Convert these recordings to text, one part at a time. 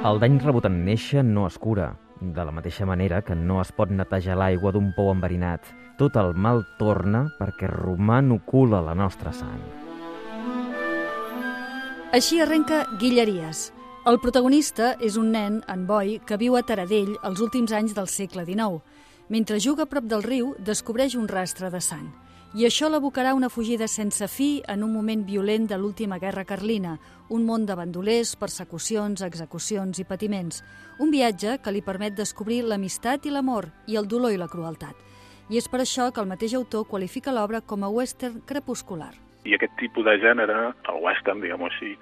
El dany rebut en néixer no es cura, de la mateixa manera que no es pot netejar l'aigua d'un pou enverinat. Tot el mal torna perquè romà nocula la nostra sang. Així arrenca Guilleries. El protagonista és un nen, en Boi, que viu a Taradell els últims anys del segle XIX. Mentre juga a prop del riu, descobreix un rastre de sang. I això l'abocarà una fugida sense fi en un moment violent de l'última guerra carlina, un món de bandolers, persecucions, execucions i patiments. Un viatge que li permet descobrir l'amistat i l'amor, i el dolor i la crueltat. I és per això que el mateix autor qualifica l'obra com a western crepuscular. I aquest tipus de gènere, el western, diguem-ho així,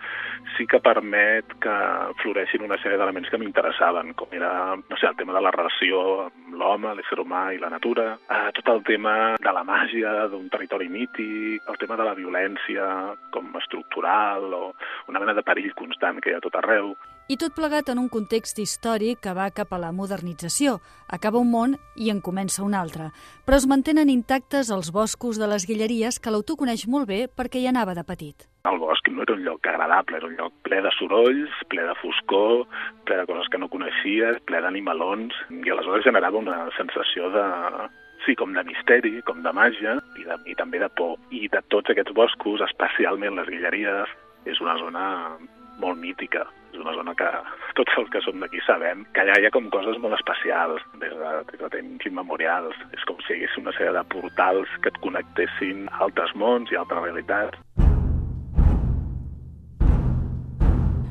sí que permet que floreixin una sèrie d'elements que m'interessaven, com era, no sé, el tema de la relació amb l'home, l'ésser humà i la natura, eh, tot el tema de la màgia d'un territori mític, el tema de la violència com estructural o una mena de perill constant que hi ha tot arreu. I tot plegat en un context històric que va cap a la modernització. Acaba un món i en comença un altre. Però es mantenen intactes els boscos de les Guilleries que l'autor coneix molt bé perquè hi anava de petit. El bosc no era un lloc agradable, era un lloc ple de sorolls, ple de foscor, ple de coses que no coneixies, ple d'animalons, i aleshores generava una sensació de, sí, com de misteri, com de màgia, i, de, i també de por. I de tots aquests boscos, especialment les Guilleries, és una zona molt mítica. És una zona que tots els que som d'aquí sabem que allà hi ha com coses molt especials, des de, des de temps immemorials. És com si hi hagués una sèrie de portals que et connectessin a altres mons i a altres realitats.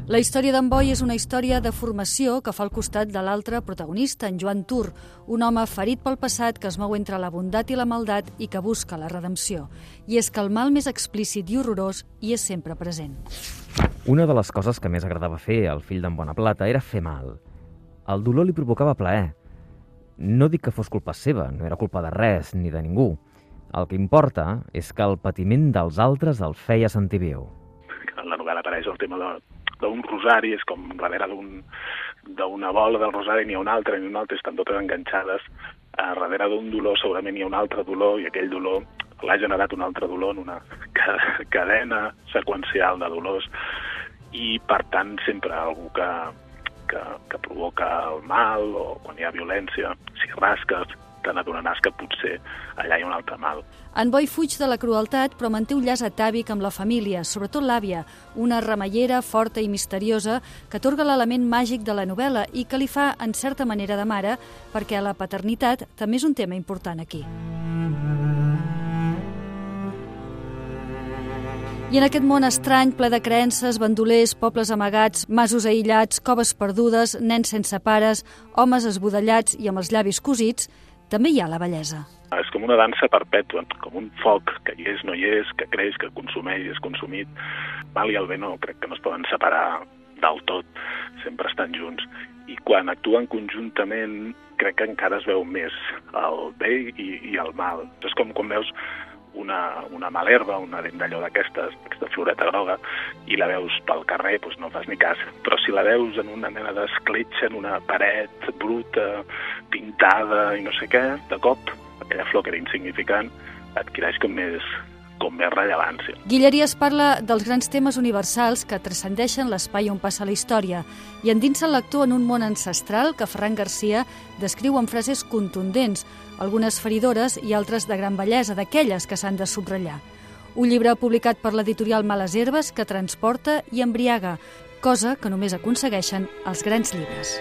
La història d'en Boi és una història de formació que fa al costat de l'altre protagonista, en Joan Tur, un home ferit pel passat que es mou entre la bondat i la maldat i que busca la redempció. I és que el mal més explícit i horrorós hi és sempre present. Una de les coses que més agradava fer al fill d'en Bonaplata era fer mal. El dolor li provocava plaer. No dic que fos culpa seva, no era culpa de res ni de ningú. El que importa és que el patiment dels altres el feia sentir viu. En la novel·la apareix el tema de, d'un rosari, és com darrere d'un d'una bola del rosari n'hi ha una altra, i una altra estan totes enganxades. A darrere d'un dolor segurament hi ha un altre dolor i aquell dolor l'ha generat un altre dolor en una cadena seqüencial de dolors i per tant sempre algú que, que, que provoca el mal o quan hi ha violència, si rasques, te n'adonaràs que potser allà hi ha un altre mal. En Boi fuig de la crueltat, però manté un llaç atàvic amb la família, sobretot l'àvia, una remeiera forta i misteriosa que atorga l'element màgic de la novel·la i que li fa, en certa manera, de mare, perquè la paternitat també és un tema important aquí. I en aquest món estrany, ple de creences, bandolers, pobles amagats, masos aïllats, coves perdudes, nens sense pares, homes esbudellats i amb els llavis cosits, també hi ha la bellesa. És com una dansa perpètua, com un foc que hi és, no hi és, que creix, que consumeix, és consumit. Mal i el bé no, crec que no es poden separar del tot, sempre estan junts. I quan actuen conjuntament, crec que encara es veu més el bé i, i el mal. És com quan veus una, una malherba, una dent d'allò d'aquestes, aquesta floreta groga, i la veus pel carrer, doncs no fas ni cas. Però si la veus en una mena d'escletxa, en una paret bruta, pintada i no sé què, de cop, aquella flor que era insignificant, adquireix com més, com més rellevància. Guilleries parla dels grans temes universals que transcendeixen l'espai on passa la història i endinsa el lector en un món ancestral que Ferran Garcia descriu amb frases contundents, algunes feridores i altres de gran bellesa, d'aquelles que s'han de subratllar. Un llibre publicat per l'editorial Males Herbes que transporta i embriaga, cosa que només aconsegueixen els grans llibres.